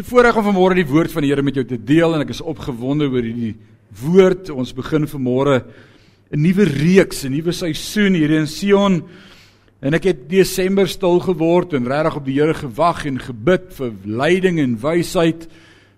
So voorreg om vanmôre die woord van die Here met jou te deel en ek is opgewonde oor hierdie woord. Ons begin vanmôre 'n nuwe reeks, 'n nuwe seisoen hier in Sion. En ek het Desember stil geword en regtig op die Here gewag en gebid vir leiding en wysheid.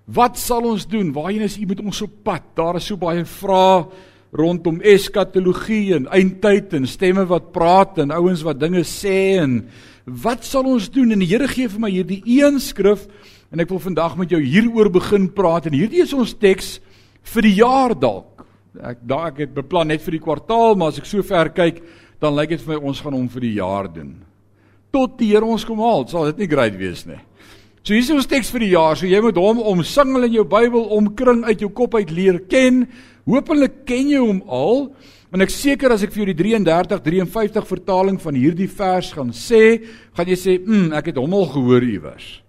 Wat sal ons doen? Waarheen is U met ons op pad? Daar is so baie vrae rondom eskatologie en eindtyd en stemme wat praat en ouens wat dinge sê en wat sal ons doen? En die Here gee vir my hierdie een skrif En ek wil vandag met jou hieroor begin praat en hierdie is ons teks vir die jaar dalk. Ek daag ek het beplan net vir die kwartaal, maar as ek so ver kyk, dan lyk dit vir my ons gaan hom vir die jaar doen. Tot die Here ons kom haal, sal dit nie great wees nie. So hier is ons teks vir die jaar. So jy moet hom omsingel in jou Bybel, omkring uit jou kop uit leer ken. Hoopelik ken jy hom al. En ek seker as ek vir jou die 33 53 vertaling van hierdie vers gaan sê, gaan jy sê, "Mmm, ek het hom al gehoor iewers."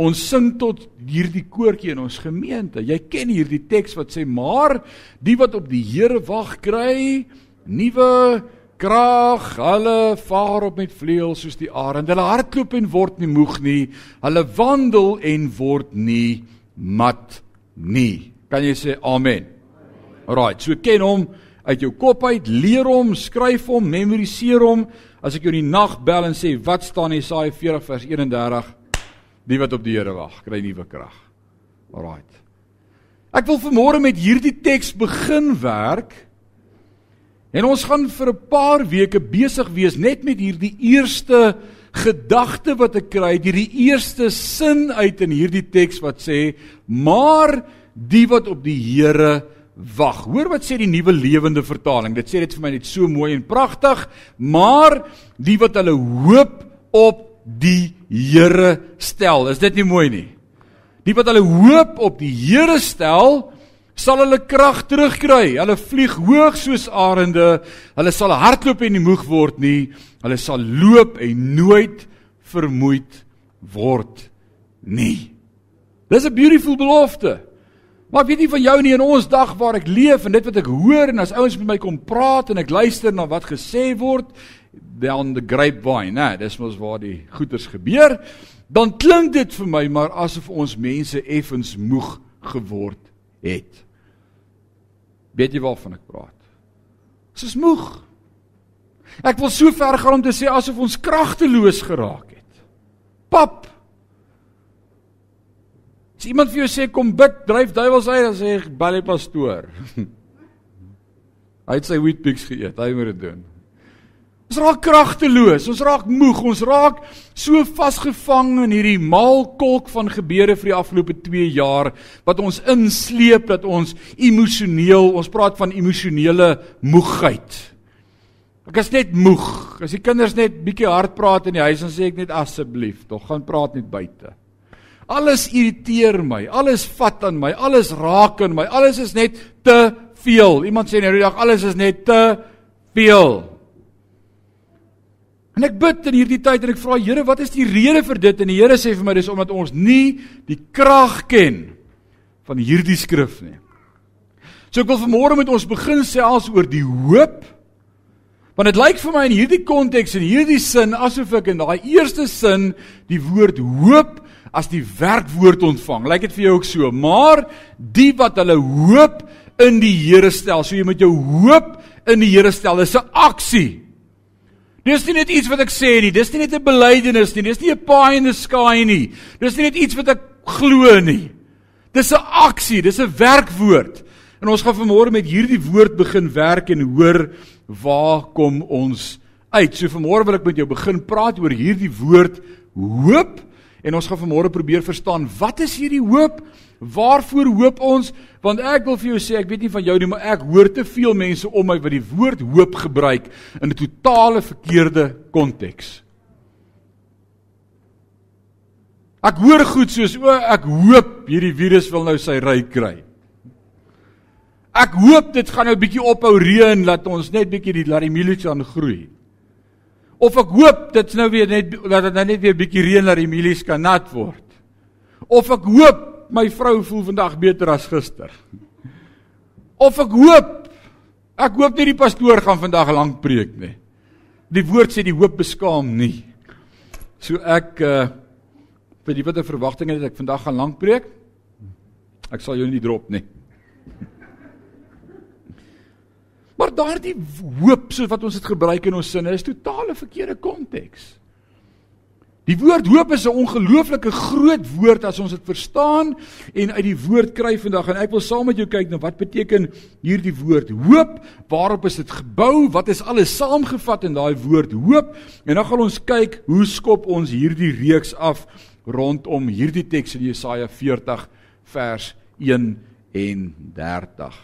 Ons sing tot hierdie koortjie in ons gemeente. Jy ken hierdie teks wat sê maar die wat op die Here wag kry nuwe krag. Hulle vaar op met vleuels soos die arend. Hulle hardloop en word nie moeg nie. Hulle wandel en word nie mat nie. Kan jy sê amen? Alraai, so ken hom uit jou kop uit, leer hom, skryf hom, memoriseer hom. As ek jou in die nag bel en sê wat staan in Jesaja 40 vers 31 Die wat op die Here wag, kry nuwe krag. Alraait. Ek wil vanmôre met hierdie teks begin werk. En ons gaan vir 'n paar weke besig wees net met hierdie eerste gedagte wat ek kry, hierdie eerste sin uit in hierdie teks wat sê: "Maar die wat op die Here wag." Hoor wat sê die nuwe lewende vertaling. Dit sê dit vir my net so mooi en pragtig, maar die wat hulle hoop op die Here stel. Is dit nie mooi nie? Die wat hulle hoop op die Here stel, sal hulle krag terugkry. Hulle vlieg hoog soos arende. Hulle sal hardloop en nie moeg word nie. Hulle sal loop en nooit vermoeid word nie. Dis 'n beautiful belofte. Maar ek weet nie van jou nie in ons dag waar ek leef en dit wat ek hoor en as ouens met my kom praat en ek luister na wat gesê word down the grapevine, né? Dis mos waar die goeters gebeur. Dan klink dit vir my maar asof ons mense effens moeg geword het. Weet jy waarvan ek praat? Ons is moeg. Ek wil so ver gaan om te sê asof ons kragteloos geraak het. Pap. As iemand vir jou sê kom bid, dryf duiwels uit, dan sê ek baie pastoor. Hy het sy wheatbix geëet, hy moet dit doen. Ons raak kragteloos, ons raak moeg, ons raak so vasgevang in hierdie maalkolk van gebeure vir die afgelope 2 jaar wat ons insleep dat ons emosioneel, ons praat van emosionele moegheid. Ek is net moeg. As die kinders net bietjie hard praat in die huis dan sê ek net asseblief, tog gaan praat net buite. Alles irriteer my, alles vat aan my, alles raak aan my, alles is net te veel. Iemand sê nou die dag alles is net te veel. En ek bid in hierdie tyd en ek vra Here, wat is die rede vir dit? En die Here sê vir my dis omdat ons nie die krag ken van hierdie skrif nie. So ek wil vanmôre met ons begin sels oor die hoop. Want dit lyk vir my in hierdie konteks en hierdie sin asof ek in daai eerste sin die woord hoop as die werkwoord ontvang. Lyk dit vir jou ook so? Maar die wat hulle hoop in die Here stel, so jy met jou hoop in die Here stel, dis 'n aksie. Dis nie net iets wat ek sê nie, dis nie net 'n belydenis nie, dis nie 'n pie in the sky nie. Dis nie net iets wat ek glo nie. Dis 'n aksie, dis 'n werkwoord. En ons gaan vanmôre met hierdie woord begin werk en hoor waar kom ons uit. So vanmôre wil ek met jou begin praat oor hierdie woord hoop en ons gaan vanmôre probeer verstaan wat is hierdie hoop? Waarvoor hoop ons? Want ek wil vir jou sê, ek weet nie van jou nie, maar ek hoor te veel mense om my wat die woord hoop gebruik in 'n totale verkeerde konteks. Ek hoor goed soos o, ek hoop hierdie virus wil nou sy ry kry. Ek hoop dit gaan nou bietjie ophou reën dat ons net bietjie die laat die mielies aan groei. Of ek hoop dit's nou weer net dat dit nou net weer bietjie reën dat die mielies kan nat word. Of ek hoop my vrou voel vandag beter as gister. Of ek hoop ek hoop nie die pastoor gaan vandag lank preek nie. Die woord sê die hoop beskaam nie. So ek uh Vir die wat 'n verwagting het ek vandag gaan lank preek. Ek sal jou nie drop nie. Maar daardie hoop soos wat ons dit gebruik in ons sinne is totale verkeerde konteks. Die woord hoop is 'n ongelooflike groot woord as ons dit verstaan en uit die woord kry vandag en ek wil saam met jou kyk na wat beteken hierdie woord hoop, waarop is dit gebou, wat is alles saamgevat in daai woord hoop en dan gaan ons kyk hoe skop ons hierdie reeks af rondom hierdie teks in Jesaja 40 vers 31.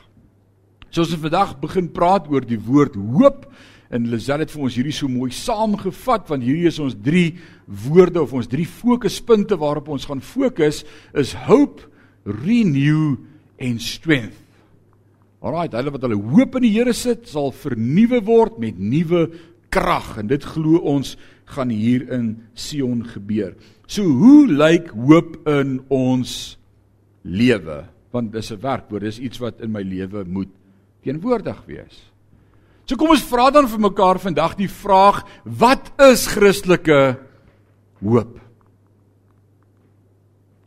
So ons vandag begin praat oor die woord hoop En Lazelle het vir ons hierdie so mooi saamgevat want hierdie is ons drie woorde of ons drie fokuspunte waarop ons gaan fokus is hope, renew en strength. Alraai, hulle wat hulle hoop in die Here sit, sal vernuwe word met nuwe krag en dit glo ons gaan hier in Sion gebeur. So hoe lyk hoop in ons lewe? Want dis 'n werkwoord, dis iets wat in my lewe moet teenwoordig wees. So kom ons vra dan vir mekaar vandag die vraag: Wat is Christelike hoop?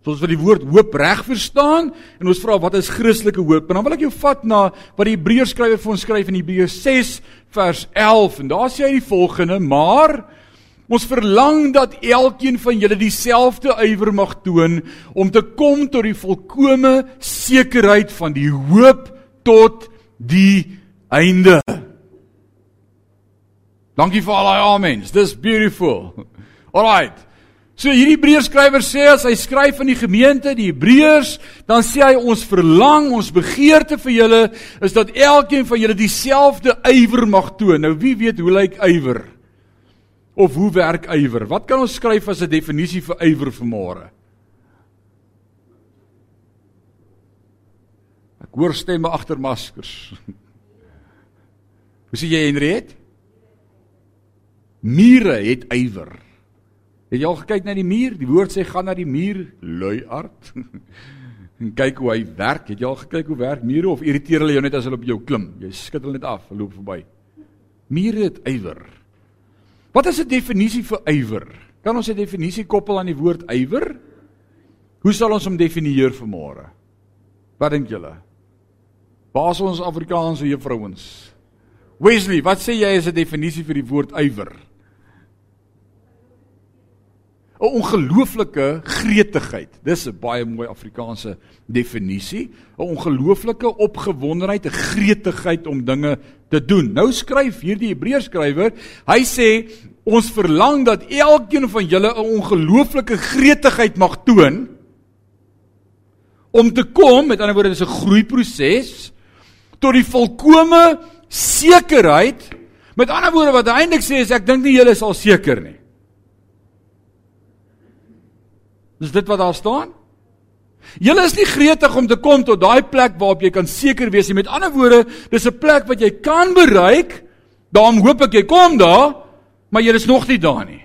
So as vir die woord hoop reg verstaan en ons vra wat is Christelike hoop? En dan wil ek jou vat na wat die Hebreërs skrywer vir ons skryf in Hebreërs 6 vers 11 en daar sê hy die volgende: Maar ons verlang dat elkeen van julle dieselfde ywer mag toon om te kom tot die volkomme sekerheid van die hoop tot die einde. Dankie vir al daai amens. Dis beautiful. Alrite. So hierdie Hebreërs skrywer sê as hy skryf aan die gemeente, die Hebreërs, dan sê hy ons verlang, ons begeerte vir julle is dat elkeen van julle dieselfde ywer mag toon. Nou wie weet hoe lyk ywer? Of hoe werk ywer? Wat kan ons skryf as 'n definisie vir ywer vanmôre? Ek hoor stemme agter maskers. Hoe sê jy Henriette? Mure het ywer. Het jy al gekyk na die muur? Die woord sê gaan na die muur, luiaard. en kyk hoe hy werk. Het jy al gekyk hoe werk mure of irriteer hulle jou net as hulle op jou klim? Jy skud hulle net af, hulle loop verby. Mure het ywer. Wat is 'n definisie vir ywer? Kan ons 'n definisie koppel aan die woord ywer? Hoe sal ons hom definieer vanmôre? Wat dink julle? Waar is ons Afrikaanse juffrouens? Wesley, wat sê jy is 'n definisie vir die woord ywer? 'n ongelooflike gretigheid. Dis 'n baie mooi Afrikaanse definisie, 'n ongelooflike opgewondenheid, 'n gretigheid om dinge te doen. Nou skryf hierdie Hebreërs skrywer, hy sê ons verlang dat elkeen van julle 'n ongelooflike gretigheid mag toon om te kom, met ander woorde dis 'n groeiproses tot die volkomme sekerheid. Met ander woorde wat hy eintlik sê is ek dink nie julle sal seker nie. Dis dit wat daar staan? Julle is nie gretig om te kom tot daai plek waarop jy kan seker wees nie. Met ander woorde, dis 'n plek wat jy kan bereik. Daarom hoop ek jy kom daar, maar jy is nog nie daar nie.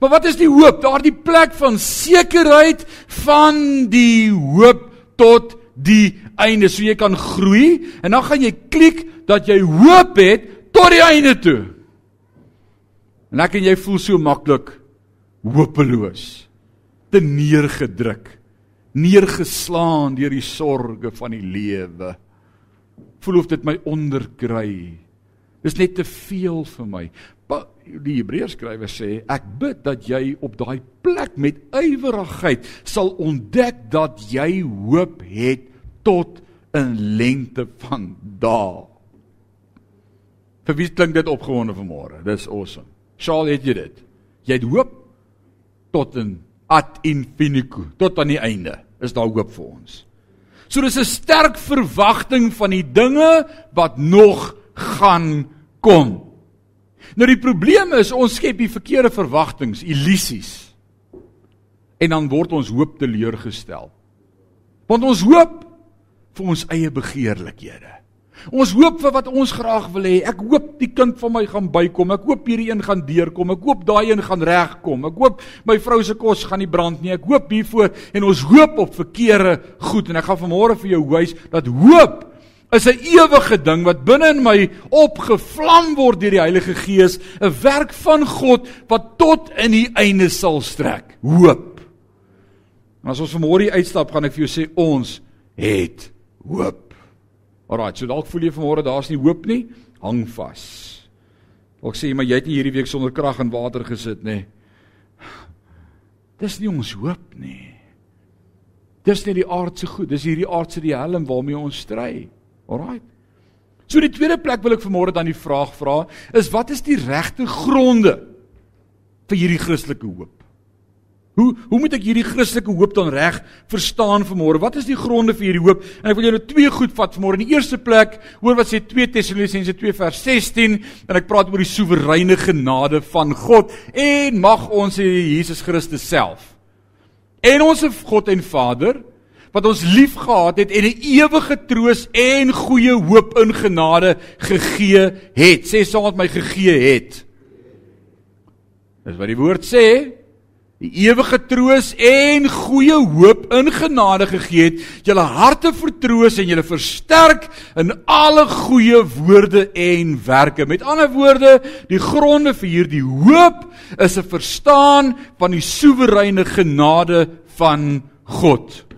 Maar wat is die hoop? Daardie plek van sekerheid van die hoop tot die einde, so jy kan groei en dan gaan jy klik dat jy hoop het tot die einde toe. En dan kan jy voel so maklik hopeloos te neergedruk, neergeslaan deur die sorges van die lewe. Voel of dit my onderkry. Dis net te veel vir my. Die Hebreërs skrywer sê, ek bid dat jy op daai plek met ywerigheid sal ontdek dat jy hoop het tot 'n lengte van dae. Vir wie klink dit opgewonde vanmôre? Dis awesome. Charles, het jy dit? Jy het hoop tot 'n ad infinitum tot aan die einde is daar hoop vir ons. So dis 'n sterk verwagting van die dinge wat nog gaan kom. Nou die probleem is ons skep die verkeerde verwagtinge, illusies. En dan word ons hoop teleurgestel. Want ons hoop vir ons eie begeerlikhede. Ons hoop vir wat ons graag wil hê. Ek hoop die kind van my gaan bykom. Ek hoop hierdie een gaan deurkom. Ek hoop daai een gaan regkom. Ek hoop my vrou se kos gaan nie brand nie. Ek hoop hiervoor en ons hoop op verkeerde goed en ek gaan vanmôre vir jou wys dat hoop is 'n ewige ding wat binne in my opgevlam word deur die Heilige Gees, 'n werk van God wat tot in die einde sal strek. Hoop. En as ons vanmôre uitstap, gaan ek vir jou sê ons het hoop. Alraai, so dalk voel jy vanmôre daar's nie hoop nie, hang vas. Ek sê maar jy het nie hierdie week sonder krag en water gesit nê. Dis nie ons hoop nie. Dis nie die aardse goed, dis hierdie aardse die helm waarmee ons stry. Alraai. So die tweede plek wil ek vanmôre dan die vraag vra, is wat is die regte gronde vir hierdie Christelike hoop? Hoe hoe moet ek hierdie Christelike hoop dan reg verstaan vanmôre? Wat is die gronde vir hierdie hoop? En ek wil julle twee goed vat vanmôre. In die eerste plek, hoor wat sê 2 Tessalonisense 2 vers 16 en ek praat oor die soewereine genade van God en mag ons Jesus Christus self en ons God en Vader wat ons liefgehad het en 'n ewige troos en goeie hoop in genade gegee het. Sê saam met my gegee het. Dis wat die woord sê die ewige troos en goeie hoop in genade gegee het, julle harte vertroos en julle versterk in alle goeie woorde en werke. Met ander woorde, die gronde vir hierdie hoop is 'n verstaan van die soewereine genade van God.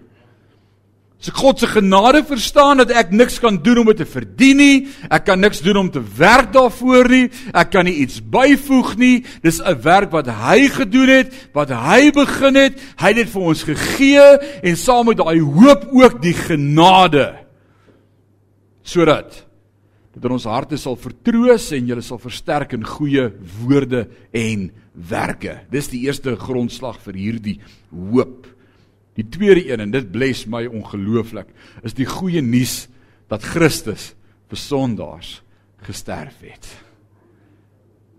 As ek God se genade verstaan dat ek niks kan doen om dit te verdien nie, ek kan niks doen om te werk daarvoor nie, ek kan nie iets byvoeg nie. Dis 'n werk wat hy gedoen het, wat hy begin het. Hy het dit vir ons gegee en saam met daai hoop ook die genade sodat dat ons harte sal vertroos en julle sal versterk in goeie woorde en werke. Dis die eerste grondslag vir hierdie hoop. Die tweede een en dit bless my ongelooflik is die goeie nuus dat Christus vir sondaars gesterf het.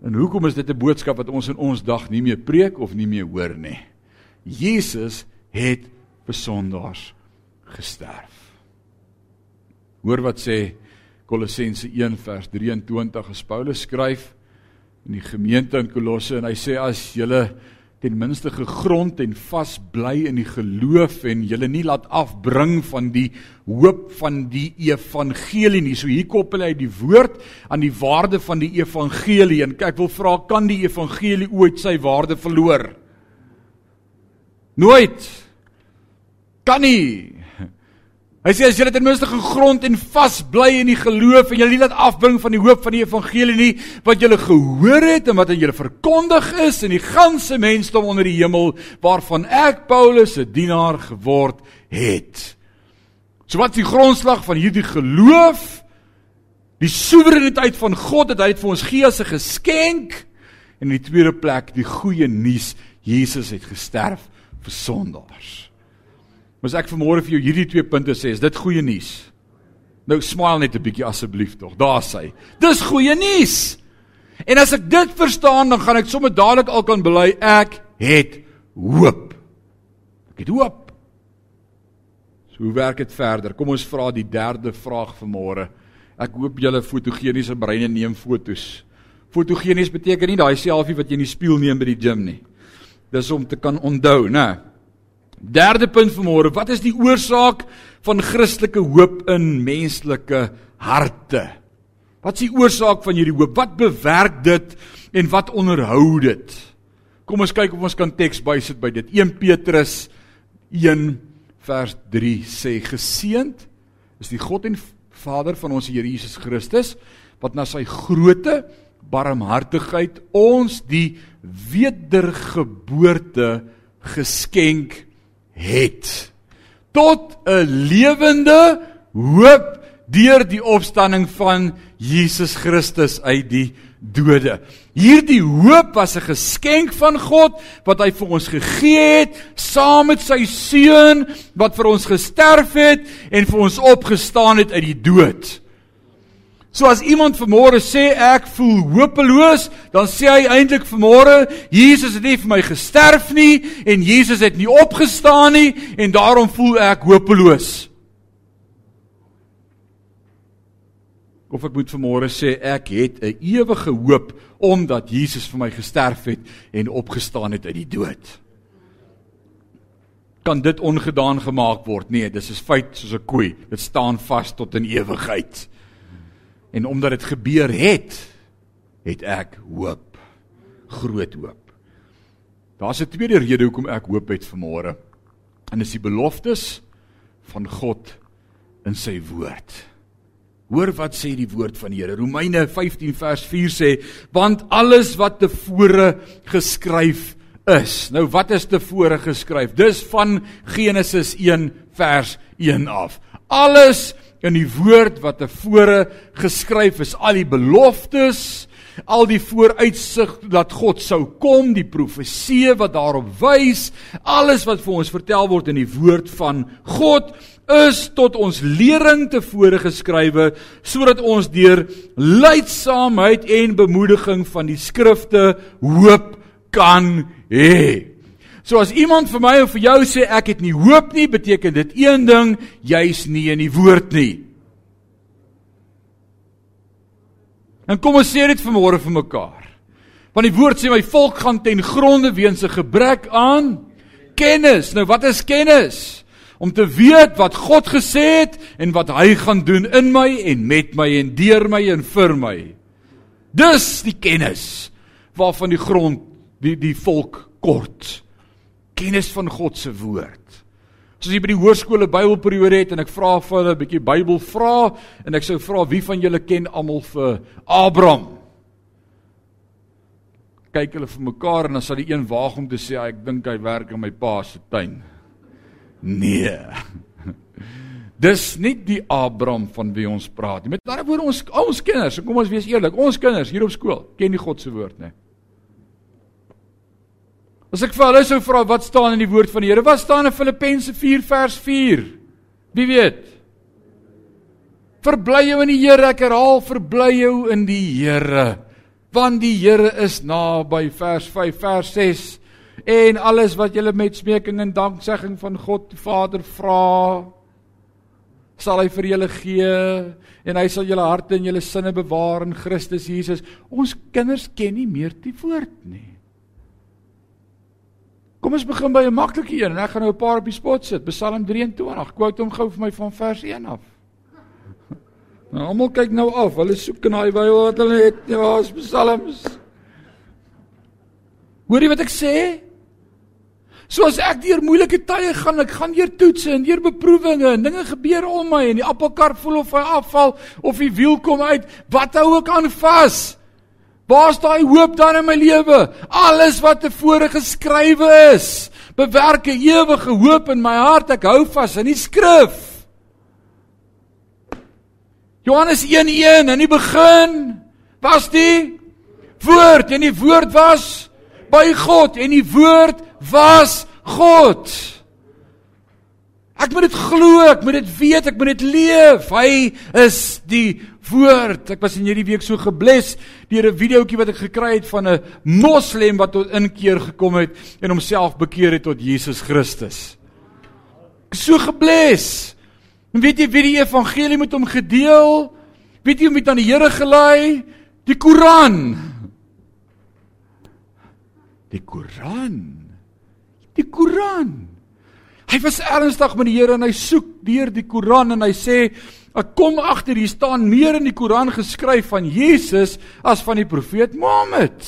En hoekom is dit 'n boodskap wat ons in ons dag nie meer preek of nie meer hoor nie? Jesus het vir sondaars gesterf. Hoor wat sê Kolossense 1 vers 23 as Paulus skryf in die gemeente in Kolosse en hy sê as julle ten minste gegrond en vas bly in die geloof en julle nie laat afbring van die hoop van die evangelie nie. So hier koppel hy die woord aan die waarde van die evangelie en ek wil vra kan die evangelie ooit sy waarde verloor? Nooit. Kan nie. Hy sê as julle ten minste gegrond en vas bly in die geloof en julle nie laat afbring van die hoop van die evangelie nie wat julle gehoor het en wat aan julle verkondig is in die ganse mensdom onder die hemel waarvan ek Paulus 'n dienaar geword het. So wat is die grondslag van hierdie geloof? Die soewereiniteit van God dat hy dit vir ons gee as 'n geskenk en in die tweede plek die goeie nuus Jesus het gesterf vir sondaars. Mos ek vanmôre vir jou hierdie twee punte sê, is dit goeie nuus? Nou smile net 'n bietjie asseblief tog. Daar sê. Dis goeie nuus. En as ek dit verstaan, dan gaan ek sommer dadelik al kan bely ek het hoop. Ek het hoop. So hoe werk dit verder? Kom ons vra die derde vraag vanmôre. Ek hoop julle fotogeniese breine neem fotos. Fotogenies beteken nie daai selfie wat jy in die spieël neem by die gim nie. Dis om te kan onthou, né? Derde punt vanmôre, wat is die oorsaak van Christelike hoop in menslike harte? Wat is die oorsaak van hierdie hoop? Wat bewerk dit en wat onderhou dit? Kom ons kyk of ons kan teks bysit by dit. 1 Petrus 1 vers 3 sê geseend is die God en Vader van ons Here Jesus Christus wat na sy groote barmhartigheid ons die wedergeboorte geskenk het tot 'n lewende hoop deur die opstanding van Jesus Christus uit die dode. Hierdie hoop was 'n geskenk van God wat hy vir ons gegee het saam met sy seun wat vir ons gesterf het en vir ons opgestaan het uit die dood. So as iemand vanmôre sê ek voel hopeloos, dan sê hy eintlik vanmôre Jesus het nie vir my gesterf nie en Jesus het nie opgestaan nie en daarom voel ek hopeloos. Of ek moet vanmôre sê ek het 'n ewige hoop omdat Jesus vir my gesterf het en opgestaan het uit die dood. Kan dit ongedaan gemaak word? Nee, dis 'n feit soos 'n koei. Dit staan vas tot in ewigheid. En omdat dit gebeur het, het ek hoop. Groot hoop. Daar's 'n tweede rede hoekom ek hoop het vanmôre. En dis die beloftes van God in sy woord. Hoor wat sê die woord van die Here. Romeine 15 vers 4 sê, want alles wat tevore geskryf is. Nou wat is tevore geskryf? Dis van Genesis 1 vers 1 af. Alles in die woord wat tevore geskryf is, al die beloftes, al die vooruitsig dat God sou kom, die profeseë wat daarop wys, alles wat vir ons vertel word in die woord van God is tot ons lering tevore geskrywe sodat ons deur leidsaamheid en bemoediging van die skrifte hoop kan hê. So as iemand vir my of vir jou sê ek het nie hoop nie, beteken dit een ding, jy's nie in die woord nie. En kom ons sê dit vanmôre vir mekaar. Want die woord sê my volk gaan ten gronde weens 'n gebrek aan kennis. Nou wat is kennis? om te weet wat God gesê het en wat hy gaan doen in my en met my en deur my en vir my. Dis die kennis waarvan die grond die die volk kort. Kennis van God se woord. As jy by die hoërskole Bybelperiode het en ek vra vir hulle 'n bietjie Bybel vra en ek sou vra wie van julle ken almal vir Abraham? Kyk hulle vir mekaar en dan sal die een waag om te sê ek dink hy werk in my pa se tuin. Nee. Dis nie die Abraham van wie ons praat nie. Met ander woorde ons ons kinders, kom ons wees eerlik, ons kinders hier op skool ken nie God se woord nie. As ek vir hulle sou vra wat staan in die woord van die Here? Wat staan in Filippense 4 vers 4? Wie weet? Verbly jou in die Here, ek herhaal, verbly jou in die Here. Want die Here is naby vers 5 vers 6 en alles wat julle met smeking en danksegging van God die Vader vra sal hy vir julle gee en hy sal julle harte en julle sinne bewaar in Christus Jesus. Ons kinders ken nie meer die woord nie. Kom ons begin by 'n maklike een en ek gaan nou 'n paar op die spot sit. Psalm 23. Quote hom gou vir my van vers 1 af. Nou almal kyk nou af. Hulle soek in daai Bybel wat hulle het. Ja, is Psalms. Hoor jy wat ek sê? So as ek deur moeilike tye gaan, ek gaan deur toetse en deur beproewinge en dinge gebeur om my en die appelkar voel of hy afval of die wiel kom uit, wat hou ek aan vas? Waar's daai hoop dan in my lewe? Alles wat tevore geskrywe is, bewerk 'n ewige hoop in my hart. Ek hou vas aan die skrif. Johannes 1:1 in die begin was die woord en die woord was by God en die woord was God. Ek moet dit glo, ek moet dit weet, ek moet dit leef. Hy is die woord. Ek was in hierdie week so gebles deur 'n videoetjie wat ek gekry het van 'n moslem wat tot inkeer gekom het en homself bekeer het tot Jesus Christus. Ek so gebles. En weet jy wie die evangelie met hom gedeel? Weet jy hoe met aan die Here gelei? Die Koran. Die Koran. Die Koran. Hy was ernstig met die Here en hy soek deur die Koran en hy sê ek kom agter hier staan meer in die Koran geskryf van Jesus as van die profeet Mohammed.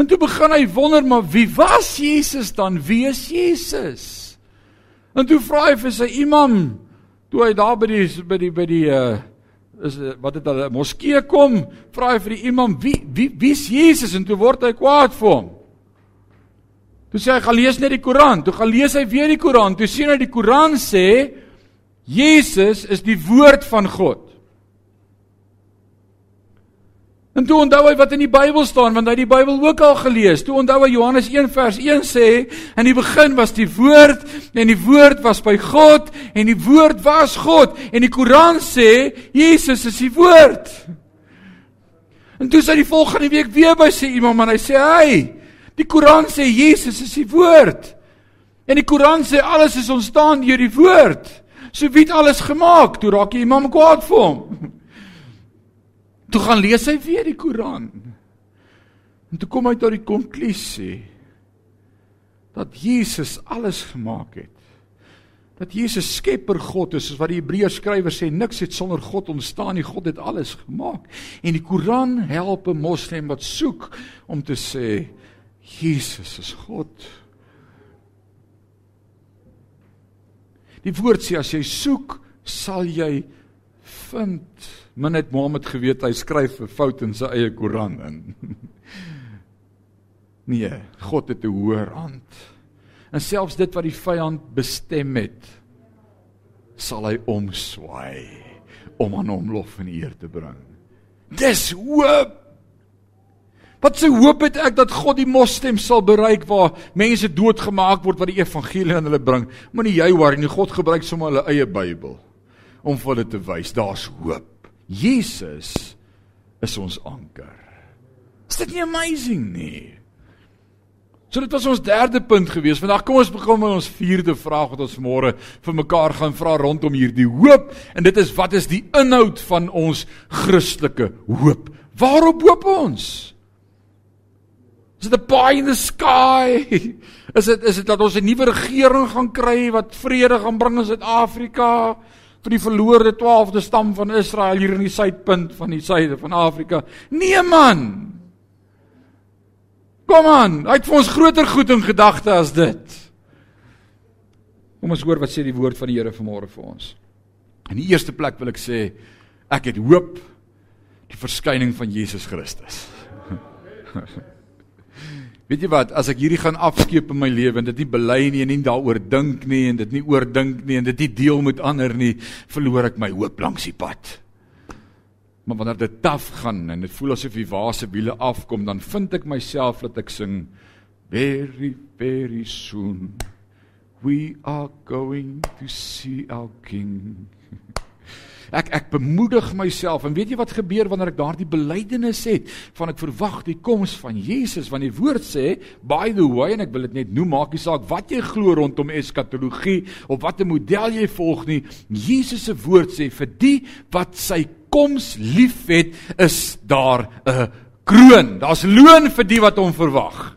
En toe begin hy wonder maar wie was Jesus dan? Wie is Jesus? En toe vra hy vir sy imam toe hy daar by die by die by die uh is wat het hulle moskee kom, vra hy vir die imam wie wie wie's Jesus en toe word hy kwaad vir hom. Toe sê hy gaan lees net die Koran. Toe gaan lees hy weer die Koran. Toe sien hy die Koran sê Jesus is die woord van God. En toe onthou hy wat in die Bybel staan want hy het die Bybel ook al gelees. Toe onthou hy Johannes 1 vers 1 sê in die begin was die woord en die woord was by God en die woord was God en die Koran sê Jesus is die woord. En toe sê hy die volgende week weer by sy iemand en hy sê hy Die Koran sê Jesus is die woord. En die Koran sê alles is ontstaan deur die woord. So wie het alles gemaak? Toe raak die imam kwaad vir hom. Toe gaan lees hy weer die Koran. En toe kom hy tot die konklusie dat Jesus alles gemaak het. Dat Jesus skepper God is, soos wat die Hebreërs skrywer sê, niks het sonder God ontstaan nie. God het alles gemaak. En die Koran help 'n moslim wat soek om te sê Jesus is God. Die woord sê as jy soek, sal jy vind. Min het Mohammed geweet hy skryf 'n fout in sy eie Koran in. nee, God het 'n hoër hand. En selfs dit wat die vyand bestem het, sal hy omswaai om aan hom lof en eer te bring. Dis hoop. Wat se hoop het ek dat God die moslim sal bereik waar mense doodgemaak word wat die evangelie aan hulle bring? Moenie jy worry nie, God gebruik sommer hulle eie Bybel om vir hulle te wys daar's hoop. Jesus is ons anker. Is dit nie amazing nie? So dit was ons derde punt gewees. Vandag kom ons begin met ons vierde vraag wat ons môre vir mekaar gaan vra rondom hierdie hoop en dit is wat is die inhoud van ons Christelike hoop? Waarop hoop ons? Is dit 'n pie in the sky? Is dit is dit dat ons 'n nuwe regering gaan kry wat vrede gaan bring in Suid-Afrika vir die verlore 12de stam van Israel hier in die suidpunt van die suide van Afrika? Nee man. Kom aan, hy het vir ons groter goed in gedagte as dit. Kom ons hoor wat sê die woord van die Here vanmôre vir ons. In die eerste plek wil ek sê ek het hoop die verskyning van Jesus Christus. Weet jy wat, as ek hierdie gaan afskeep in my lewe en dit nie bely nie en nie daaroor dink nie en dit nie oordink nie en dit nie deel met ander nie, verloor ek my hoop langs die pad. Maar wanneer dit taaf gaan en dit voel asof die wa se wiele afkom, dan vind ek myself dat ek sing very very soon we are going to see our king. Ek ek bemoedig myself en weet jy wat gebeur wanneer ek daardie belydenis het van ek verwag die koms van Jesus want die woord sê by the way en ek wil dit net noem maak nie saak wat jy glo rondom eskatologie of watter model jy volg nie Jesus se woord sê vir die wat sy koms liefhet, is daar 'n kroon. Daar's loon vir die wat hom verwag.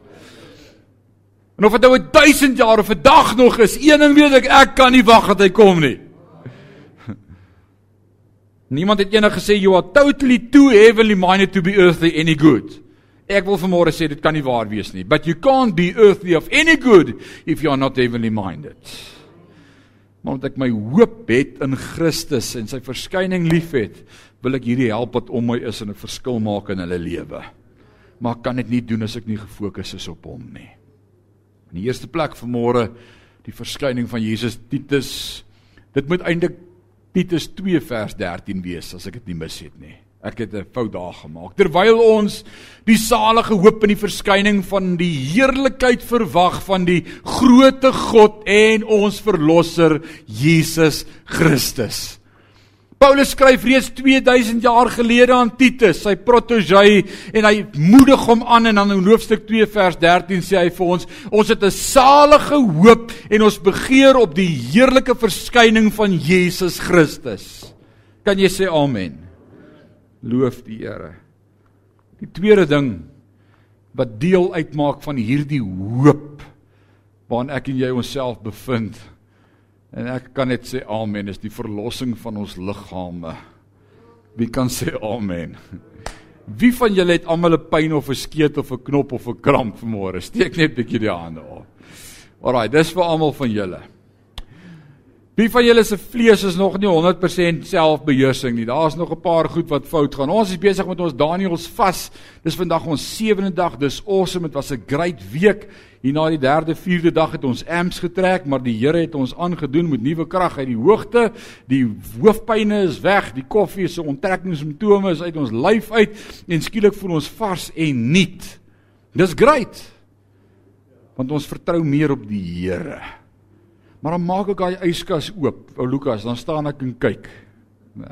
En of dit nou 1000 jaar of 'n dag nog is, een ding weet ek, ek kan nie wag dat hy kom nie. Niemand het eendag gesê you are totally too heavenly minded to be earthly any good. Ek wil vanmôre sê dit kan nie waar wees nie. But you can't be earthly of any good if you are not heavenly minded maar omdat ek my hoop het in Christus en sy verskyning liefhet, wil ek hierdie help wat om my is en 'n verskil maak in hulle lewe. Maar ek kan dit nie doen as ek nie gefokus is op hom nie. In die eerste plek vanmôre die verskyning van Jesus Titus. Dit moet eintlik Titus 2 vers 13 wees as ek dit nie mis het nie. Ek het 'n fout daar gemaak. Terwyl ons die salige hoop in die verskyning van die heerlikheid verwag van die grootte God en ons verlosser Jesus Christus. Paulus skryf reeds 2000 jaar gelede aan Titus, sy protégé, en hy moedig hom aan en dan in hoofstuk 2 vers 13 sê hy vir ons: Ons het 'n salige hoop en ons begeer op die heerlike verskyning van Jesus Christus. Kan jy sê amen? loof die Here. Die tweede ding wat deel uitmaak van hierdie hoop waarin ek en jy onsself bevind. En ek kan net sê amen is die verlossing van ons liggame. Wie kan sê amen? Wie van julle het almal 'n pyn of 'n skeet of 'n knop of 'n kramp vanmôre? Steek net 'n bietjie die hande op. Alraai, dis vir almal van julle. Wie van julle se vlees is nog nie 100% selfbeheersing nie. Daar's nog 'n paar goed wat fout gaan. Ons is besig met ons Daniëls vas. Dis vandag ons 7de dag. Dis awesome. Dit was 'n great week. Hier na die 3de, 4de dag het ons amps getrek, maar die Here het ons aangedoen met nuwe krag uit die hoogte. Die hoofpynne is weg, die koffie se onttrekkingssimptome is uit ons lyf uit en skielik voel ons vars en nuut. Dis great. Want ons vertrou meer op die Here. Maar dan maak ek daai yskas oop, ou Lukas, dan staan ek en kyk.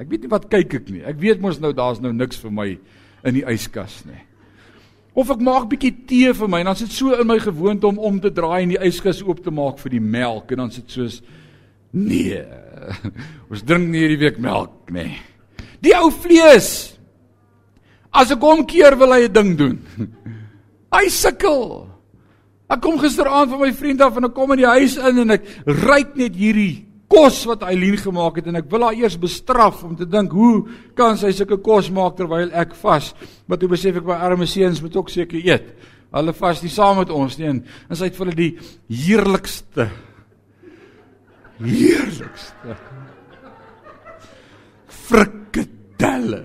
Ek weet nie wat kyk ek nie. Ek weet mos nou daar's nou niks vir my in die yskas nie. Of ek maak bietjie tee vir my en dan sit so in my gewoonte om om te draai en die yskas oop te maak vir die melk en dan sit soos nee. Ons drink nie hierdie week melk nie. Die ou vlees. As ek hom keer wil hy 'n ding doen. Hy sukkel. Ek kom gisteraand van my vriend af en ek kom in die huis in en ek ryk net hierdie kos wat Eileen gemaak het en ek wil haar eers bestraf om te dink hoe kan sy sulke kos maak terwyl ek vas? Maar toe besef ek my arme seuns moet ook seker eet. Hulle vas nie saam met ons nie en, en sy het vir hulle die heerlikste heerlikste frikadelle.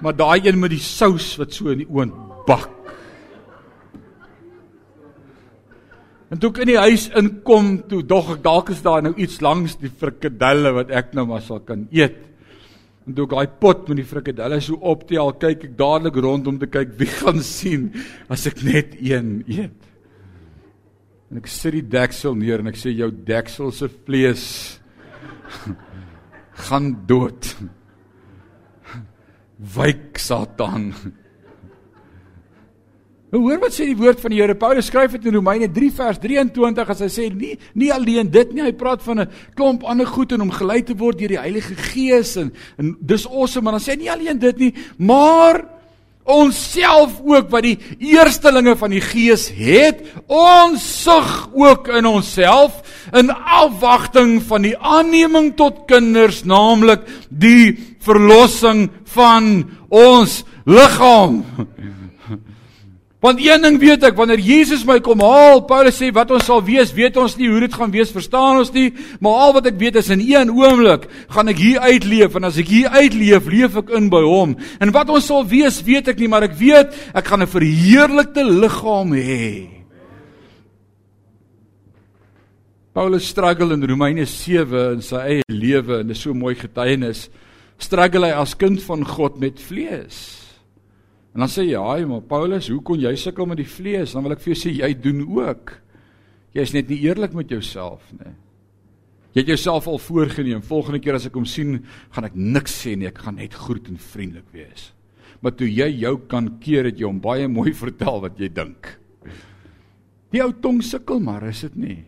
Maar daai een met die sous wat so in die oond bak. En toe ek in die huis inkom, toe dog ek dalk is daar nou iets langs die frikadelle wat ek nou maar sal kan eet. En toe ek daai pot met die frikadelle so optel, kyk ek dadelik rond om te kyk wie gaan sien as ek net een eet. En ek sit die deksel neer en ek sê jou deksel se vlees gaan dood. Wyk Satan. Nou hoor wat sê die woord van die Here. Paulus skryf dit in Romeine 3 vers 23 as hy sê nie nie alleen dit nie, hy praat van 'n klomp ander goed en om gelei te word deur die Heilige Gees en en dis awesome, maar dan sê hy nie alleen dit nie, maar ons self ook wat die eerstelinge van die Gees het, ons sug ook in onsself in afwagting van die aanneming tot kinders, naamlik die verlossing van ons liggaam. Want een ding weet ek, wanneer Jesus my kom haal, Paulus sê wat ons sal wees, weet ons nie hoe dit gaan wees, verstaan ons nie, maar al wat ek weet is in een oomblik gaan ek hier uitleef en as ek hier uitleef, leef ek in by hom. En wat ons sal wees, weet ek nie, maar ek weet ek gaan 'n verheerlikte liggaam hê. Paulus struggle in Romeine 7 in sy eie lewe en dit is so mooi getuienis. Struggle hy as kind van God met vlees. En dan sê jy, "Haai, maar Paulus, hoe kon jy sukkel met die vlees?" Dan wil ek vir jou sê jy doen ook. Jy is net nie eerlik met jouself nie. Jy het jouself al voorgenem. Volgende keer as ek hom sien, gaan ek niks sê nie. Ek gaan net groet en vriendelik wees. Maar toe jy jou kan keer, het jy hom baie mooi vertel wat jy dink. Die ou tong sukkel maar, is dit nie?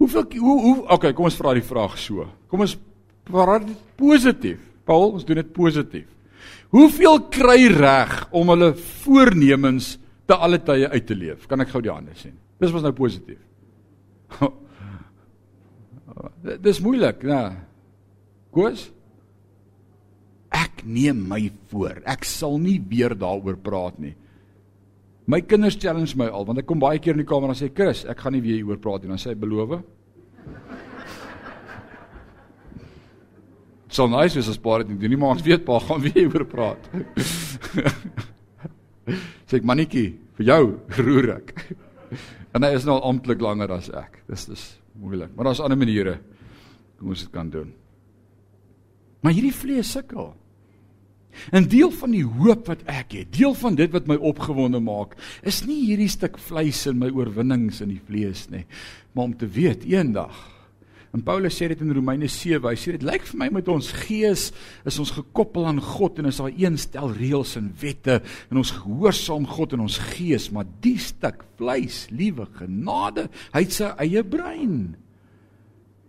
Hoeveel hoe hoe okay, kom ons vra die vraag so. Kom ons praat positief. Paul, ons doen dit positief. Hoeveel kry reg om hulle voornemens te alle tye uit te leef? Kan ek gou die hande sien? Dis was nou positief. Dis moeilik, né? Koos? Ek neem my voor. Ek sal nie weer daaroor praat nie. My kinders challenge my al want ek kom baie keer in die kamer en sê Chris, ek gaan nie weer hieroor praat nie. Dan sê hy beloof. Sal nice wees as pa dit doen nie, maar ons weet pa gaan weer oor praat. Sê ek mannetjie, vir jou roer ek. En hy is nou amptelik langer as ek. Dis dis moeilik, maar daar's ander maniere hoe ons dit kan doen. Maar hierdie vlees sukkel. 'n Deel van die hoop wat ek het, deel van dit wat my opgewonde maak, is nie hierdie stuk vleis in my oorwinnings in die vlees nie, maar om te weet eendag En Paulus sê dit in Romeine 7. Hy sê dit lyk vir my met ons gees is ons gekoppel aan God en is daar een stel reëls en wette en ons gehoorsaam God in ons gees, maar die stuk vleis, liewe genade, hy het sy eie brein.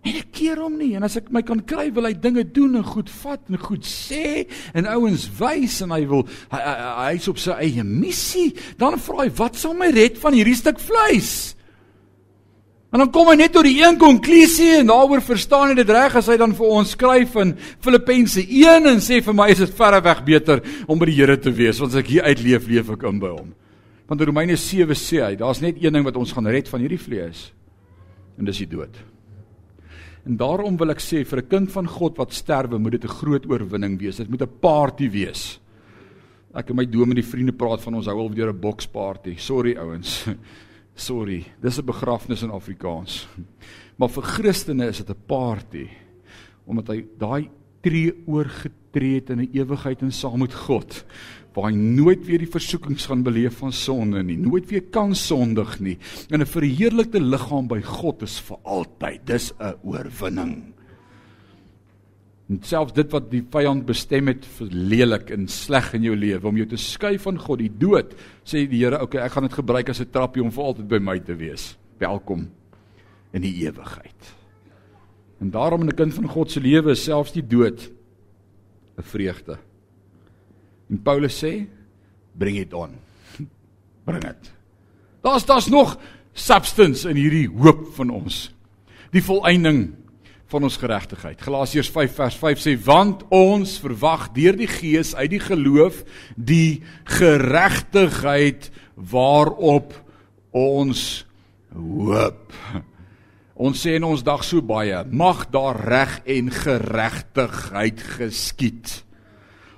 En ek keer hom nie en as ek my kan kry wil hy dinge doen en goed vat en goed sê en ouens wys en hy wil hy, hy, hy's op sy eie missie dan vra hy wat sal my red van hierdie stuk vleis En dan kom hy net tot die een konklusie en daaroor verstaan hy dit reg as hy dan vir ons skryf in Filippense 1 en sê vir my is dit verre weg beter om by die Here te wees want as ek hier uitleef leef ek in by hom. Want in Romeine 7 sê hy daar's net een ding wat ons gaan red van hierdie vlees en dis die dood. En daarom wil ek sê vir 'n kind van God wat sterwe moet dit 'n groot oorwinning wees. Dit moet 'n party wees. Ek en my doom en die vriende praat van ons hou al weer 'n boksparty. Sorry ouens. Sorry, dis 'n begrafnis in Afrikaans. Maar vir Christene is dit 'n party omdat hy daai tree oorgetree het in 'n ewigheid en saam met God waar hy nooit weer die versoekings gaan beleef van sonde nie, nooit weer kan sondig nie. En 'n verheerlikte liggaam by God is vir altyd. Dis 'n oorwinning. En selfs dit wat die vyand bestem het vir lelik en sleg in jou lewe om jou te skei van God, die dood, sê die Here, okay, ek gaan dit gebruik as 'n trappie om vir altyd by my te wees. Welkom in die ewigheid. En daarom in 'n kind van God se lewe is selfs die dood 'n vreugde. En Paulus sê, bring dit on. Bring dit. Daar's daar's nog substance in hierdie hoop van ons. Die volëinding van ons geregtigheid. Galasiërs 5 vers 5 sê want ons verwag deur die gees uit die geloof die geregtigheid waarop ons hoop. Ons sê in ons dag so baie, mag daar reg en geregtigheid geskied.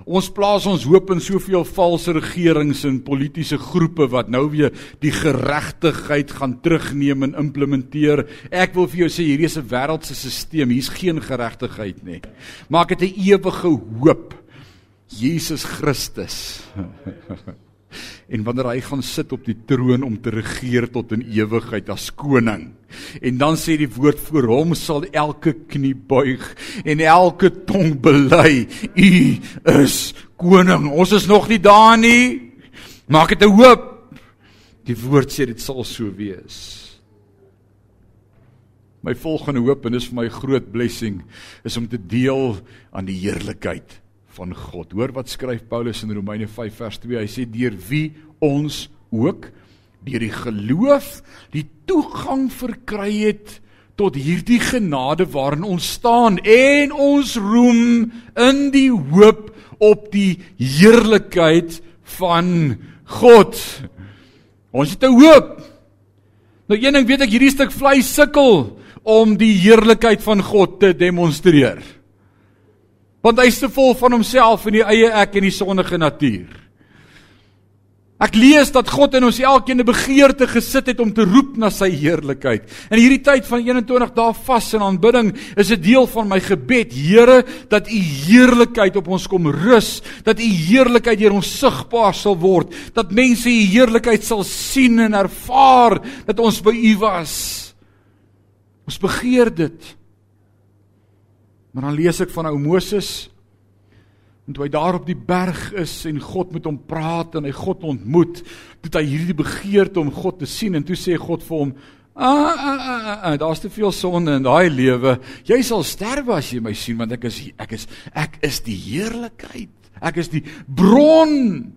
Ons plaas ons hoop in soveel valse regerings en politieke groepe wat nou weer die geregtigheid gaan terugneem en implementeer. Ek wil vir jou sê hierdie is 'n wêreldse stelsel, hier's geen geregtigheid nie. Maar ek het 'n ewige hoop. Jesus Christus. en wanneer hy gaan sit op die troon om te regeer tot in ewigheid as koning. En dan sê die woord voor hom sal elke knie buig en elke tong bely u is koning. Ons is nog nie daar nie. Maak dit 'n hoop. Die woord sê dit sal so wees. My volgende hoop en dis vir my groot blessing is om te deel aan die heerlikheid van God. Hoor wat skryf Paulus in Romeine 5 vers 2. Hy sê deur wie ons ook deur die geloof die toegang verkry het tot hierdie genade waarin ons staan en ons roem in die hoop op die heerlikheid van God. Ons het 'n hoop. Nou een ding weet ek hierdie stuk vleis sukkel om die heerlikheid van God te demonstreer want hy's te vol van homself en die eie ek en die sondige natuur. Ek lees dat God in ons elkeen 'n begeerte gesit het om te roep na sy heerlikheid. In hierdie tyd van 21 dae vas en aanbidding is 'n deel van my gebed, Here, dat u heerlikheid op ons kom rus, dat u heerlikheid deur ons sigbaar sal word, dat mense u heerlikheid sal sien en ervaar dat ons by u was. Ons begeer dit. Maar dan lees ek van ou Moses en toe hy daar op die berg is en God met hom praat en hy God ontmoet, het hy hierdie begeerte om God te sien en toe sê God vir hom: "Ah, ah, ah, ah, ah daar's te veel sonde in daai lewe. Jy sal sterwe as jy my sien want ek is ek is ek is die heerlikheid. Ek is die bron."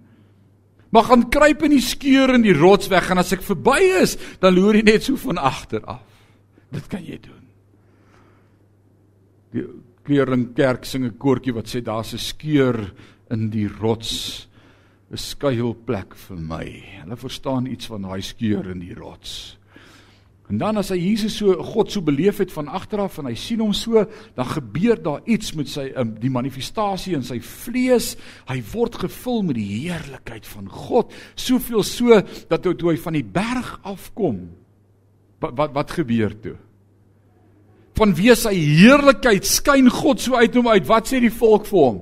Maar gaan kruip in die skeur in die rots weg en as ek verby is, dan loer jy net so van agter af. Dit kan jy doen. Die Kleerling Kerk sing 'n koortjie wat sê daar's 'n skeur in die rots, 'n skuilplek vir my. Hulle verstaan iets van daai skeur in die rots. En dan as hy Jesus so God so beleef het van agter af en hy sien hom so, dan gebeur daar iets met sy um, die manifestasie in sy vlees. Hy word gevul met die heerlikheid van God, soveel so dat toe hy van die berg afkom, wat wat, wat gebeur toe? Vanweë sy heerlikheid skyn God so uit hom uit. Wat sê die volk vir hom?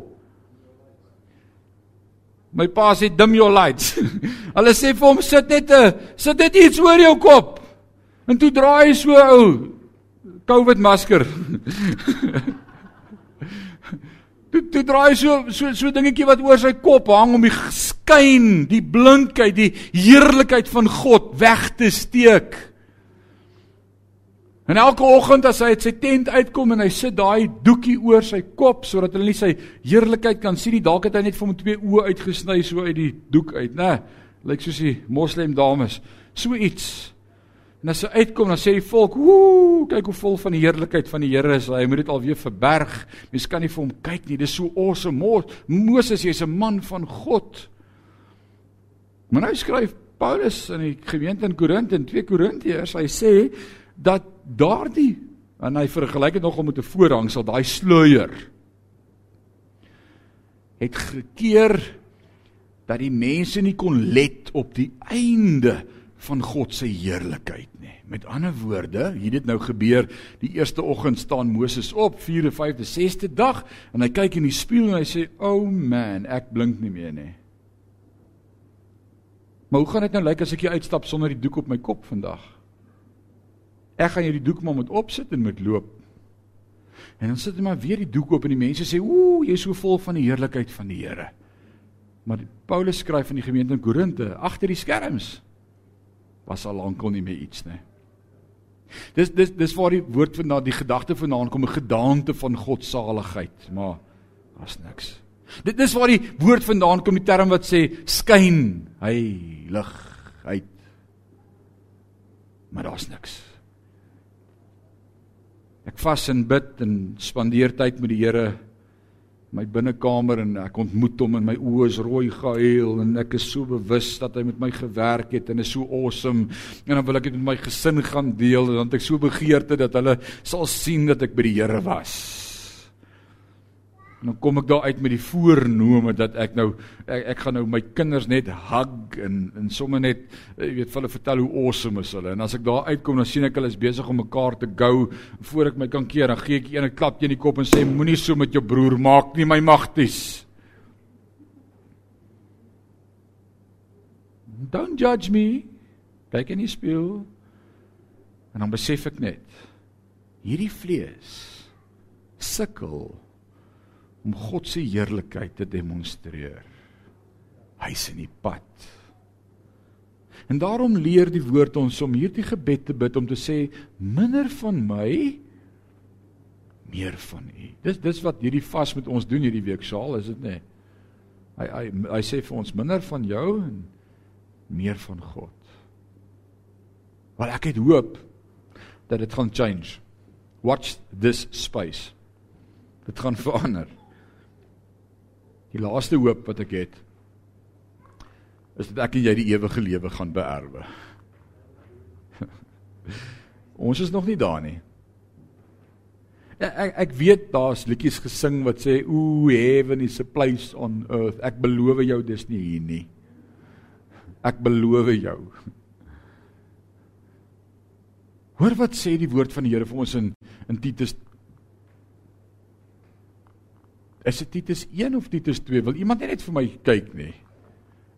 My pa sê dim your lights. Hulle sê vir hom sit net 'n sit net iets oor jou kop. En toe draai hy so ou COVID masker. toe toe draai so so so dingetjie wat oor sy kop hang om die skyn, die blinkheid, die heerlikheid van God weg te steek. En elke oggend as hy uit sy tent uitkom en hy sit daai doekie oor sy kop sodat hulle nie sy heerlikheid kan sien nie, dalk het hy net vir hom twee oë uitgesny so uit die doek uit, né? Lyk soos die moslem dames, so iets. En as hy uitkom, dan sê die volk, "Ooh, kyk hoe vol van die heerlikheid van die Here is hy. Hy moet dit alweer verberg. Mens kan nie vir hom kyk nie. Dis so awesome. Moses, jy's 'n man van God." Maar nou skryf Paulus in die gemeente in Korinthe in 2 Korintiërs, hy sê dat daardie en hy vergelyk dit nogal met 'n voorhangsel, daai sluier het gekeer dat die mense nie kon let op die einde van God se heerlikheid nie. Met ander woorde, hier het nou gebeur, die eerste oggend staan Moses op, 4de, 5de, 6de dag en hy kyk in die spieël en hy sê, "O oh man, ek blink nie meer nie." Maar hoe gaan dit nou lyk as ek hier uitstap sonder die doek op my kop vandag? Ek gaan hierdie doek maar moet opsit en moet loop. En dan sit hy maar weer die doek op en die mense sê, "Ooh, jy's so vol van die heerlikheid van die Here." Maar Paulus skryf aan die gemeente in Korinte, agter die skerms was al lankal nie meer iets nie. Dis dis dis waar die woord vandaan, die gedagte vandaan kom, 'n gedaante van God se saligheid, maar daar's niks. Dit dis waar die woord vandaan kom, die term wat sê skyn, heiligheid. Maar daar's niks. Ek vas en bid en spandeer tyd met die Here. my binnekamer en ek ontmoet hom en my oë is rooi gehuil en ek is so bewus dat hy met my gewerk het en is so awesome en dan wil ek dit met my gesin gaan deel en dan het ek so begeerte dat hulle sal sien dat ek by die Here was. En dan kom ek daar uit met die voornome dat ek nou ek, ek gaan nou my kinders net hug en en sommer net jy weet vir hulle vertel hoe awesome is hulle. En as ek daar uitkom dan sien ek hulle is besig om mekaar te gou voor ek my kan keer dan gee ek een 'n klap teen die kop en sê moenie so met jou broer maak nie my magties. Don't judge me. Kyk in die spieël. En dan besef ek net hierdie vlees sukkel om God se heerlikheid te demonstreer. Hy's in die pad. En daarom leer die woord ons om hierdie gebed te bid om te sê minder van my meer van U. Dis dis wat hierdie vas met ons doen hierdie week saal, is dit nê? Hy hy hy sê vir ons minder van jou en meer van God. Want ek het hoop dat dit gaan change. Watch this space. Dit gaan verander. Die laaste hoop wat ek het is dat ek en jy die ewige lewe gaan beerwe. Ons is nog nie daar nie. Ek ek, ek weet daar's liedjies gesing wat sê o heaven is a place on earth. Ek beloof jou dis nie hier nie. Ek beloof jou. Hoor wat sê die woord van die Here vir ons in in Titus Is dit Titus 1 of Titus 2? Wil iemand net vir my kyk nie?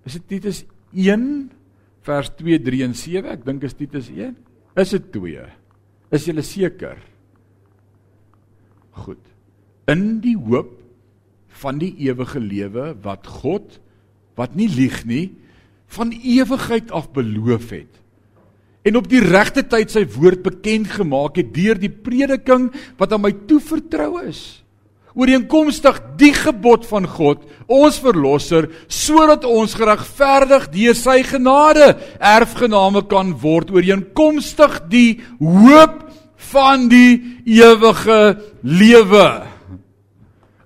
Is dit Titus 1 vers 2, 3 en 7? Ek dink is Titus 1. Is dit 2? Is jy seker? Goed. In die hoop van die ewige lewe wat God wat nie lieg nie van ewigheid af beloof het en op die regte tyd sy woord bekend gemaak het deur die prediking wat aan my toevertrou is ooreenkomstig die gebod van God, ons verlosser, sodat ons geregverdig deur sy genade erfgename kan word ooreenkomstig die hoop van die ewige lewe.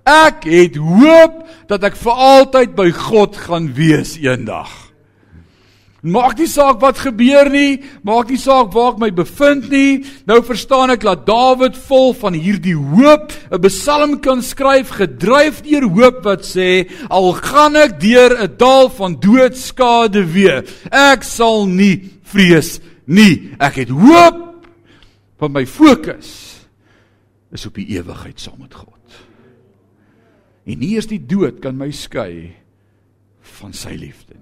Ek het hoop dat ek vir altyd by God gaan wees eendag. Maak nie saak wat gebeur nie, maak nie saak waar ek my bevind nie. Nou verstaan ek dat Dawid vol van hierdie hoop 'n psalm kan skryf gedryf deur hoop wat sê al gaan ek deur 'n dal van doodskade weer, ek sal nie vrees nie. Ek het hoop van my fokus is op die ewigheid saam met God. En nie eens die dood kan my skei van sy liefde nie.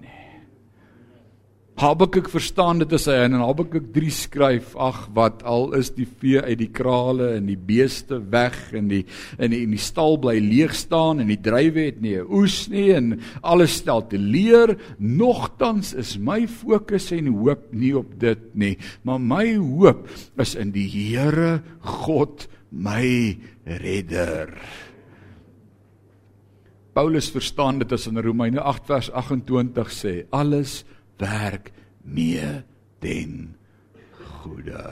Habakuk verstaan dit as hy in Habakuk 3 skryf, ag wat al is die vee uit die krale en die beeste weg en die in die, die stal bly leeg staan en die druiwe het nie 'n oes nie en alles stel te leer, nogtans is my fokus en hoop nie op dit nie, maar my hoop is in die Here God my redder. Paulus verstaan dit as in Romeine 8 vers 28 sê, alles werk mee ten goeie.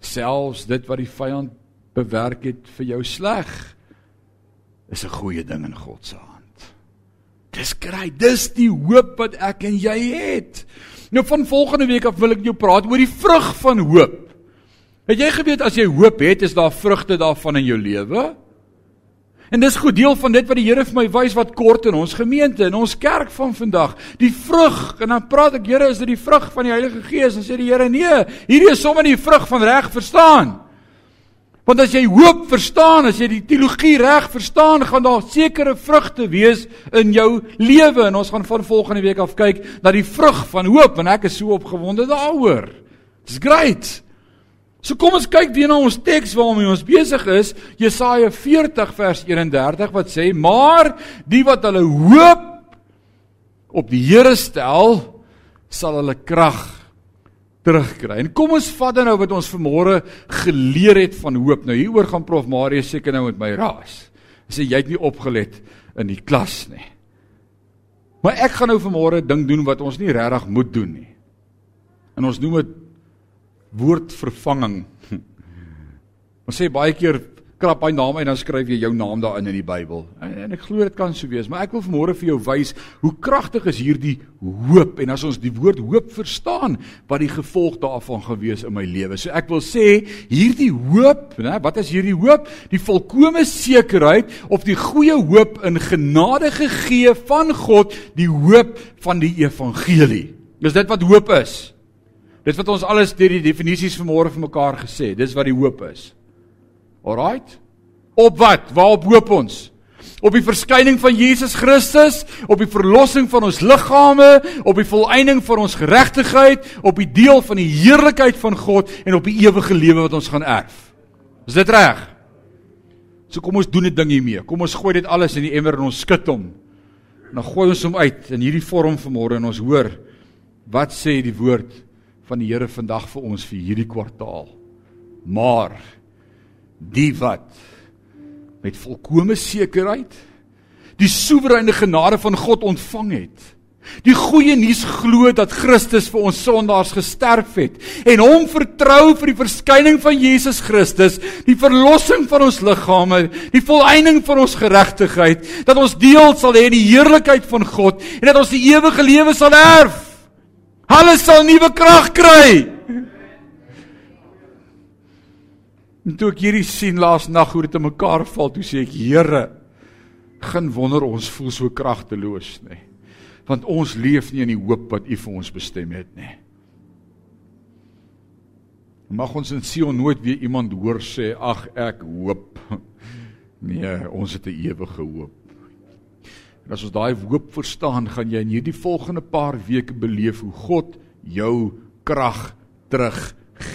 Selfs dit wat die vyand bewerk het vir jou sleg is 'n goeie ding in God se hand. Dis kry, dis die hoop wat ek en jy het. Nou van volgende week af wil ek jou praat oor die vrug van hoop. Het jy geweet as jy hoop het, is daar vrugte daarvan in jou lewe? En dis goed deel van dit wat die Here vir my wys wat kort in ons gemeente en ons kerk van vandag. Die vrug en dan praat ek Here is dit die vrug van die Heilige Gees en sê die Here nee, hierdie is sommer die vrug van reg verstaan. Want as jy hoop verstaan, as jy die teologie reg verstaan, gaan daar sekere vrugte wees in jou lewe en ons gaan van volgende week af kyk na die vrug van hoop en ek is so opgewonde daaroor. It's great. So kom ons kyk weer na ons teks waarmee ons besig is, Jesaja 40 vers 31 wat sê: "Maar die wat hulle hoop op die Here stel, sal hulle krag terugkry." En kom ons vat dan nou wat ons vanmôre geleer het van hoop. Nou hieroor gaan Prof Marius seker nou met my raas. Hy sê jy het nie opgelet in die klas nie. Maar ek gaan nou vanmôre ding doen wat ons nie regtig moet doen nie. En ons noem dit woordvervanging. Ons sê baie keer krap hy naam en dan skryf jy jou naam daarin in die Bybel. En, en ek glo dit kan so wees, maar ek wil vanmôre vir jou wys hoe kragtig is hierdie hoop en as ons die woord hoop verstaan, wat die gevolg daarvan gewees in my lewe. So ek wil sê hierdie hoop, né, wat is hierdie hoop? Die volkomme sekerheid of die goeie hoop in genade gegee van God, die hoop van die evangelie. Dis dit wat hoop is. Dis wat ons alles deur die definisies vanmôre vir mekaar gesê. Dis wat die hoop is. Alraight? Op wat? Waarop hoop ons? Op die verskyning van Jesus Christus, op die verlossing van ons liggame, op die volëinding van ons geregtigheid, op die deel van die heerlikheid van God en op die ewige lewe wat ons gaan erf. Is dit reg? So kom ons doen 'n ding hiermee. Kom ons gooi dit alles in die emmer en ons skud hom. Dan gooi ons hom uit in hierdie vorm vanmôre en ons hoor wat sê die woord van die Here vandag vir ons vir hierdie kwartaal. Maar die wat met volkomme sekerheid die soewereine genade van God ontvang het. Die goeie nuus glo dat Christus vir ons sondaars gesterf het en hom vertrou vir die verskyning van Jesus Christus, die verlossing van ons liggame, die volëinding van ons geregtigheid, dat ons deel sal hê in die heerlikheid van God en dat ons die ewige lewe sal erf. Alles sal nuwe krag kry. En toe ek hierdie sien laas nag hoe dit in mekaar val, toe sê ek, Here, geen wonder ons voel so kragteloos nie. Want ons leef nie in die hoop wat U vir ons bestem het nie. Mag ons in Sion nooit weer iemand hoor sê, ag ek hoop. Nee, ons het 'n ewige hoop. En as ons daai hoop verstaan, gaan jy in hierdie volgende paar weke beleef hoe God jou krag terug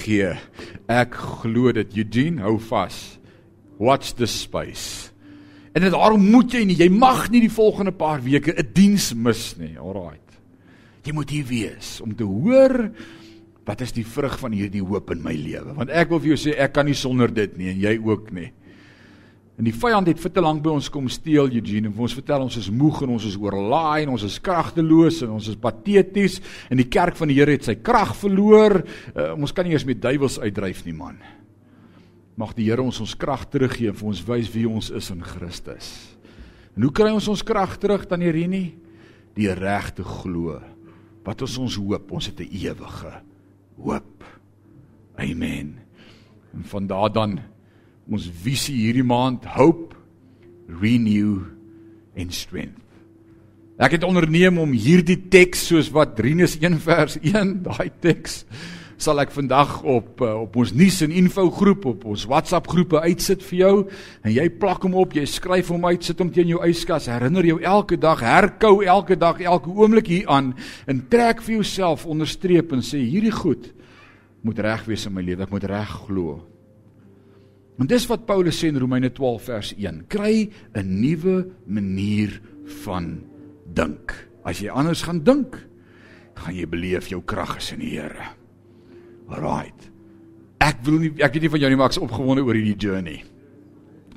gee. Ek glo dit Eugene hou vas. Watch the space. En daarom moet jy nie, jy mag nie die volgende paar weke 'n diens mis nie. Alraait. Jy moet hier wees om te hoor wat is die vrug van hierdie hoop in my lewe? Want ek wil vir jou sê ek kan nie sonder dit nie en jy ook nie. En die vyand het vir te lank by ons kom steel Eugene en ons vertel ons is moeg en ons is oorlaai en ons is kragteloos en ons is pateties en die kerk van die Here het sy krag verloor. Uh, ons kan nie eens met duiwels uitdryf nie man. Mag die Here ons ons krag teruggee en vir ons wys wie ons is in Christus. En hoe kry ons ons krag terug dan Irene? Die regte glo. Wat is ons hoop? Ons het 'n ewige hoop. Amen. En van daar dan ons visie hierdie maand hope renew and strength. Ek het onderneem om hierdie teks soos wat Rinus 1 vers 1 daai teks sal ek vandag op uh, op ons nuus en info groep op ons WhatsApp groepe uitsit vir jou en jy plak hom op, jy skryf hom uit, sit hom teen jou yskas, herinner jou elke dag, herkou elke dag, elke oomblik hier aan en trek vir jouself onderstreep en sê hierdie goed moet reg wees in my lewe, ek moet reg glo. En dis wat Paulus sê in Romeine 12 vers 1. Kry 'n nuwe manier van dink. As jy anders gaan dink, gaan jy beleef jou krag is in die Here. Alraight. Ek wil nie ek weet nie van jou nie, maar ek's opgewonde oor hierdie journey.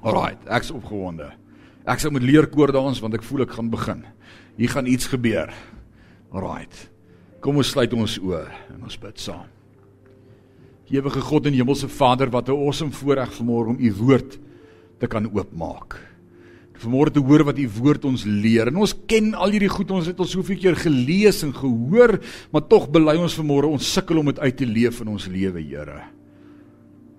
Alraight, ek's opgewonde. Ek sal met leer koor dans want ek voel ek gaan begin. Hier gaan iets gebeur. Alraight. Kom ons sluit ons oë en ons bid saam. Ewige God en Hemelse Vader, wat 'n awesome voorreg vanmôre om u woord te kan oopmaak. Vanmôre te hoor wat u woord ons leer. En ons ken al hierdie goed, ons het al soveel keer gelees en gehoor, maar tog bely ons vanmôre ons sukkel om dit uit te leef in ons lewe, Here.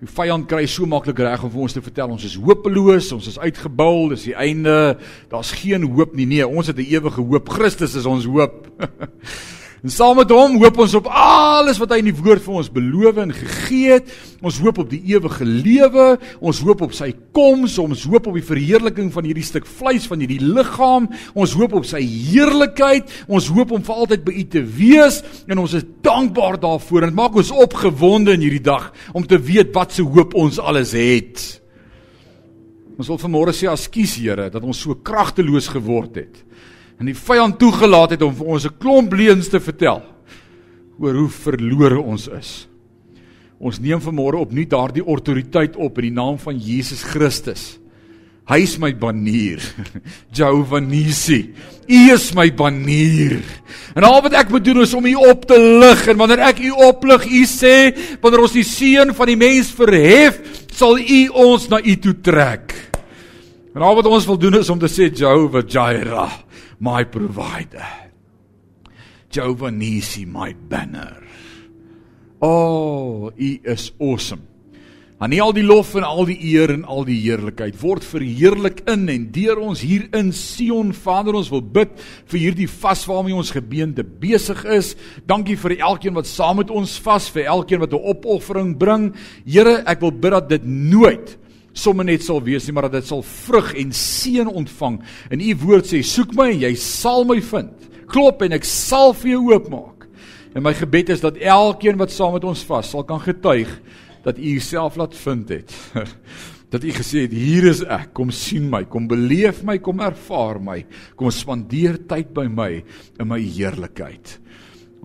Die vyand kry so maklik reg om vir ons te vertel ons is hopeloos, ons is uitgebul, dis die einde, daar's geen hoop nie. Nee, ons het 'n ewige hoop. Christus is ons hoop. En saam met hom hoop ons op alles wat hy in die woord vir ons beloof en gegee het. Ons hoop op die ewige lewe, ons hoop op sy koms, ons hoop op die verheerliking van hierdie stuk vleis van hierdie liggaam. Ons hoop op sy heerlikheid. Ons hoop om vir altyd by U te wees en ons is dankbaar daarvoor. Dit maak ons opgewonde in hierdie dag om te weet wat se hoop ons alles het. Ons wil vanmôre sê askies Here dat ons so kragteloos geword het en die vyand toegelaat het om vir ons 'n klomp leuns te vertel oor hoe verlore ons is. Ons neem vanmôre opnuut daardie autoriteit op in die naam van Jesus Christus. Hy is my banier. Jehovah Nisi. U is my banier. En al wat ek moet doen is om u op te lig en wanneer ek u oplig, u sê wanneer ons die seun van die mens verhef, sal U ons na U toe trek. En al wat ons wil doen is om te sê Jehovah Jireh, my provider. Jehovah Nisi, my banner. O, oh, U is awesome. Aan nie al die lof en al die eer en al die heerlikheid word verheerlik in en deur ons hier in Sion. Vader, ons wil bid vir hierdie vas waarmee ons gebeente besig is. Dankie vir elkeen wat saam met ons vas, vir elkeen wat 'n opoffering bring. Here, ek wil bid dat dit nooit sommer net sal wees nie, maar dat dit sal vrug en seën ontvang. In u woord sê, soek my en jy sal my vind. Klop en ek sal vir jou oopmaak. En my gebed is dat elkeen wat saam met ons vas sal kan getuig dat u jouself laat vind het. dat u gesê het hier is ek, kom sien my, kom beleef my, kom ervaar my, kom spandeer tyd by my in my heerlikheid.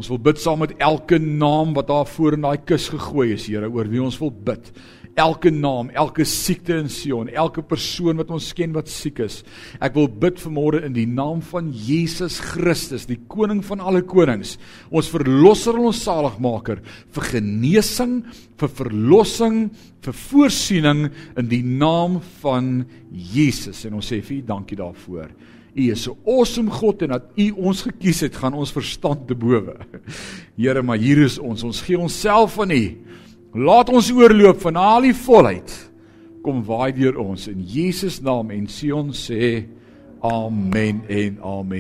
Ons wil bid saam met elke naam wat daar voor in daai kus gegooi is, Here, oor wie ons wil bid elke naam, elke siekte in Sion, elke persoon wat ons ken wat siek is. Ek wil bid vanmôre in die naam van Jesus Christus, die koning van alle konings, ons verlosser en ons saligmaker, vir genesing, vir verlossing, vir voorsiening in die naam van Jesus. En ons sê vir U dankie daarvoor. U is 'n awesome God en dat U ons gekies het, gaan ons verstand te bowe. Here, maar hier is ons. Ons gee onsself aan U. Laat ons oorloop van al die volheid. Kom waai deur ons in Jesus naam en Sion sê amen en amen.